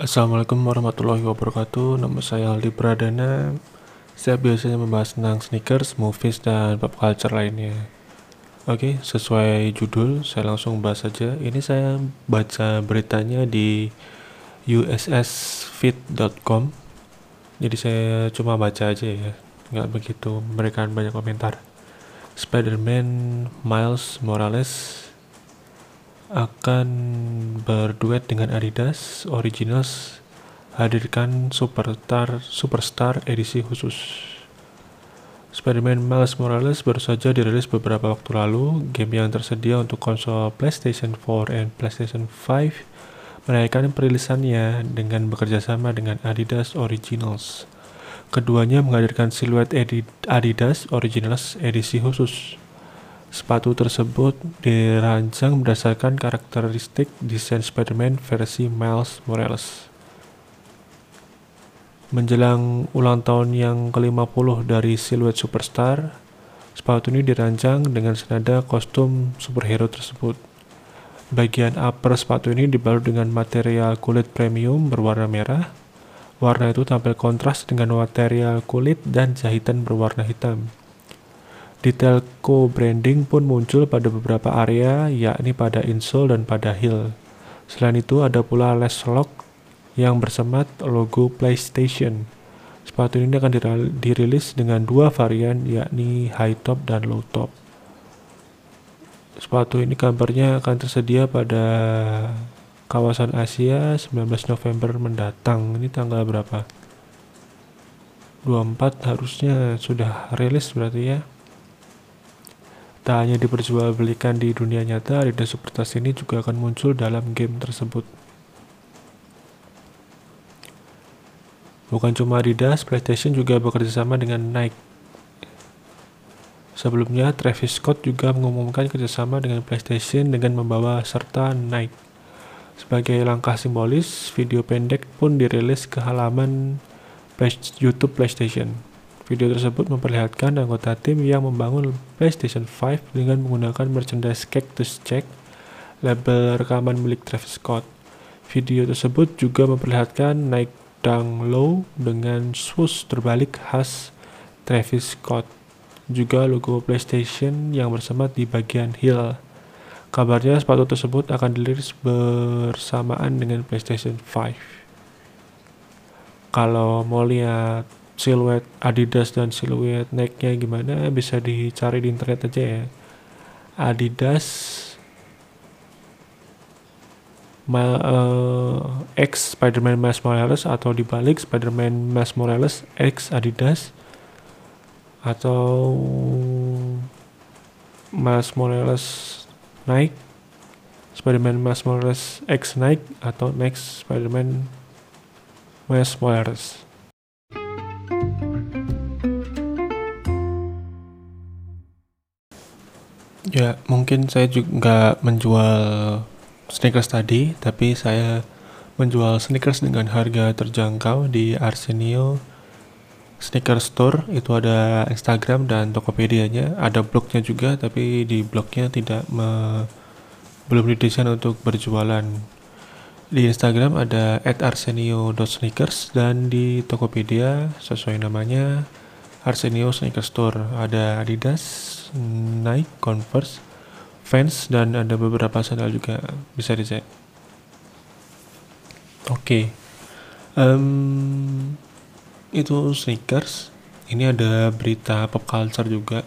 Assalamualaikum warahmatullahi wabarakatuh. Nama saya Aldi Pradana. Saya biasanya membahas tentang sneakers, movies, dan pop culture lainnya. Oke, sesuai judul, saya langsung bahas saja. Ini saya baca beritanya di ussfit.com. Jadi saya cuma baca aja ya, nggak begitu memberikan banyak komentar. Spider-Man Miles Morales akan berduet dengan Adidas Originals hadirkan Superstar Superstar edisi khusus. Spider-Man Miles Morales baru saja dirilis beberapa waktu lalu. Game yang tersedia untuk konsol PlayStation 4 dan PlayStation 5 merayakan perilisannya dengan bekerjasama dengan Adidas Originals. Keduanya menghadirkan siluet Adidas Originals edisi khusus. Sepatu tersebut dirancang berdasarkan karakteristik desain Spider-Man versi Miles Morales. Menjelang ulang tahun yang ke-50 dari siluet Superstar, sepatu ini dirancang dengan senada kostum superhero tersebut. Bagian upper sepatu ini dibalut dengan material kulit premium berwarna merah. Warna itu tampil kontras dengan material kulit dan jahitan berwarna hitam. Detail co-branding pun muncul pada beberapa area, yakni pada insole dan pada heel. Selain itu, ada pula lace lock yang bersemat logo PlayStation. Sepatu ini akan dirilis dengan dua varian, yakni high top dan low top. Sepatu ini kabarnya akan tersedia pada kawasan Asia 19 November mendatang. Ini tanggal berapa? 24 harusnya sudah rilis berarti ya. Tak hanya diperjualbelikan di dunia nyata, Adidas Superstars ini juga akan muncul dalam game tersebut. Bukan cuma Adidas, PlayStation juga bekerjasama dengan Nike. Sebelumnya, Travis Scott juga mengumumkan kerjasama dengan PlayStation dengan membawa serta Nike. Sebagai langkah simbolis, video pendek pun dirilis ke halaman YouTube PlayStation. Video tersebut memperlihatkan anggota tim yang membangun PlayStation 5 dengan menggunakan merchandise Cactus Jack, label rekaman milik Travis Scott. Video tersebut juga memperlihatkan naik Dang Low dengan swoosh terbalik khas Travis Scott. Juga logo PlayStation yang bersemat di bagian heel. Kabarnya sepatu tersebut akan dirilis bersamaan dengan PlayStation 5. Kalau mau lihat siluet Adidas dan siluet Nike-nya gimana? Bisa dicari di internet aja ya. Adidas Ma, uh, X Spider-Man Miles Morales atau dibalik Spider-Man Miles Morales X Adidas atau Miles Morales Nike Spider-Man Miles Morales X Nike atau Next Spider-Man Miles Morales Ya, mungkin saya juga nggak menjual sneakers tadi, tapi saya menjual sneakers dengan harga terjangkau di Arsenio Sneaker Store. Itu ada Instagram dan Tokopedia-nya. Ada blognya juga, tapi di blognya tidak me, belum didesain untuk berjualan. Di Instagram ada @arsenio.sneakers dan di Tokopedia sesuai namanya Arsenio Sneaker Store. Ada Adidas, Nike, Converse, Vans dan ada beberapa sandal juga bisa dicek. Oke, okay. um, itu sneakers. Ini ada berita pop culture juga,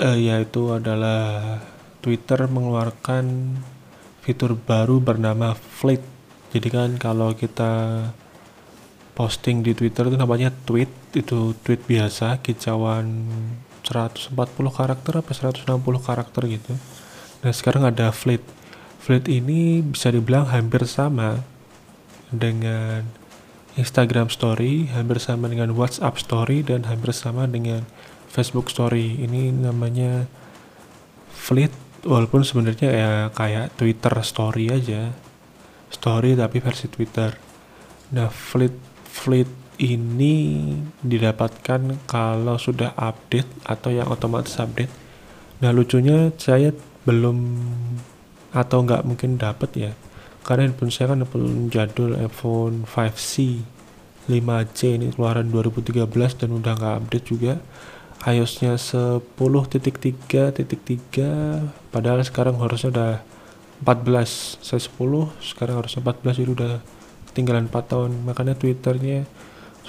uh, yaitu adalah Twitter mengeluarkan fitur baru bernama Fleet. Jadi kan kalau kita posting di Twitter itu namanya tweet, itu tweet biasa, kicauan 140 karakter apa 160 karakter gitu nah sekarang ada Fleet Fleet ini bisa dibilang hampir sama dengan Instagram Story, hampir sama dengan WhatsApp Story, dan hampir sama dengan Facebook Story. Ini namanya Fleet, walaupun sebenarnya ya kayak Twitter Story aja. Story tapi versi Twitter. Nah, Fleet Fleet ini didapatkan kalau sudah update atau yang otomatis update. Nah lucunya saya belum atau nggak mungkin dapat ya karena handphone saya kan handphone jadul iPhone 5C 5C ini keluaran 2013 dan udah nggak update juga iOS-nya 10.3.3 padahal sekarang harusnya udah 14 saya 10 sekarang harusnya 14 jadi udah tinggalan 4 tahun makanya twitternya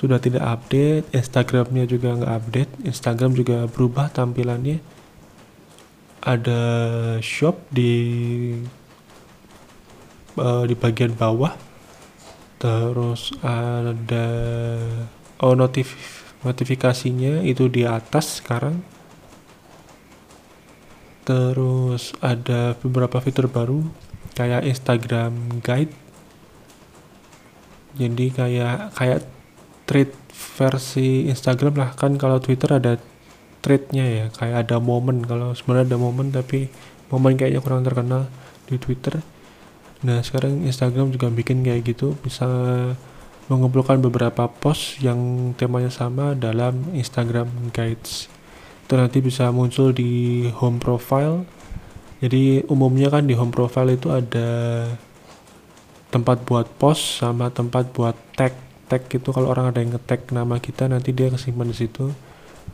sudah tidak update instagramnya juga nggak update. Instagram juga berubah tampilannya. Ada shop di uh, di bagian bawah. Terus ada oh notif notifikasinya itu di atas sekarang. Terus ada beberapa fitur baru kayak Instagram Guide. Jadi kayak kayak thread versi Instagram lah kan kalau Twitter ada threadnya ya kayak ada momen kalau sebenarnya ada momen tapi momen kayaknya kurang terkenal di Twitter Nah sekarang Instagram juga bikin kayak gitu bisa mengumpulkan beberapa post yang temanya sama dalam Instagram Guides. Itu nanti bisa muncul di home profile. Jadi umumnya kan di home profile itu ada tempat buat post sama tempat buat tag. Tag itu kalau orang ada yang nge-tag nama kita nanti dia kesimpan di situ.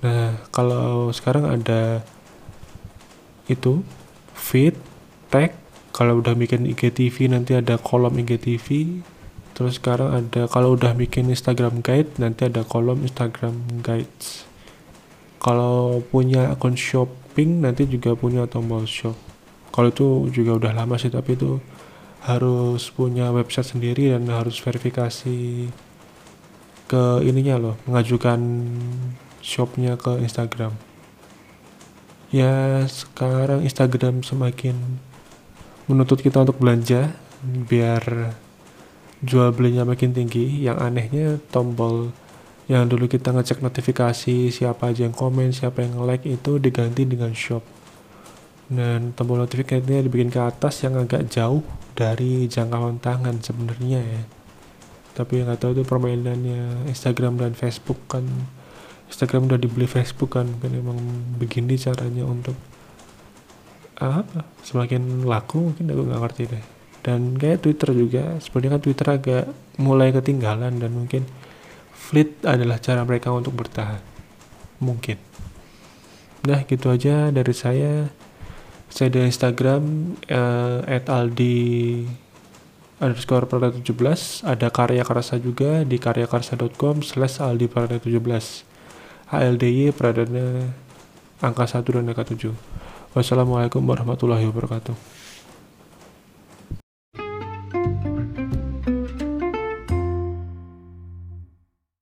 Nah, kalau sekarang ada itu feed, tag, kalau udah bikin IGTV nanti ada kolom IGTV terus sekarang ada kalau udah bikin Instagram guide nanti ada kolom Instagram guides. Kalau punya akun shopping nanti juga punya tombol shop. Kalau itu juga udah lama sih tapi itu harus punya website sendiri dan harus verifikasi ke ininya loh mengajukan shopnya ke Instagram. Ya sekarang Instagram semakin menuntut kita untuk belanja biar jual belinya makin tinggi. Yang anehnya tombol yang dulu kita ngecek notifikasi siapa aja yang komen siapa yang like itu diganti dengan shop. Dan tombol notifikasinya dibikin ke atas yang agak jauh dari jangkauan tangan sebenarnya ya tapi nggak tahu itu permainannya Instagram dan Facebook kan. Instagram udah dibeli Facebook kan. Kan emang begini caranya untuk apa semakin laku mungkin aku nggak ngerti deh. Dan kayak Twitter juga. Sebenarnya kan Twitter agak mulai ketinggalan dan mungkin fleet adalah cara mereka untuk bertahan. Mungkin. Nah gitu aja dari saya. Saya di Instagram uh, @aldi underscore prada 17 ada karya karsa juga di karyakarsa.com slash aldi prada 17 ALDY pradana angka 1 dan angka 7 Wassalamualaikum warahmatullahi wabarakatuh.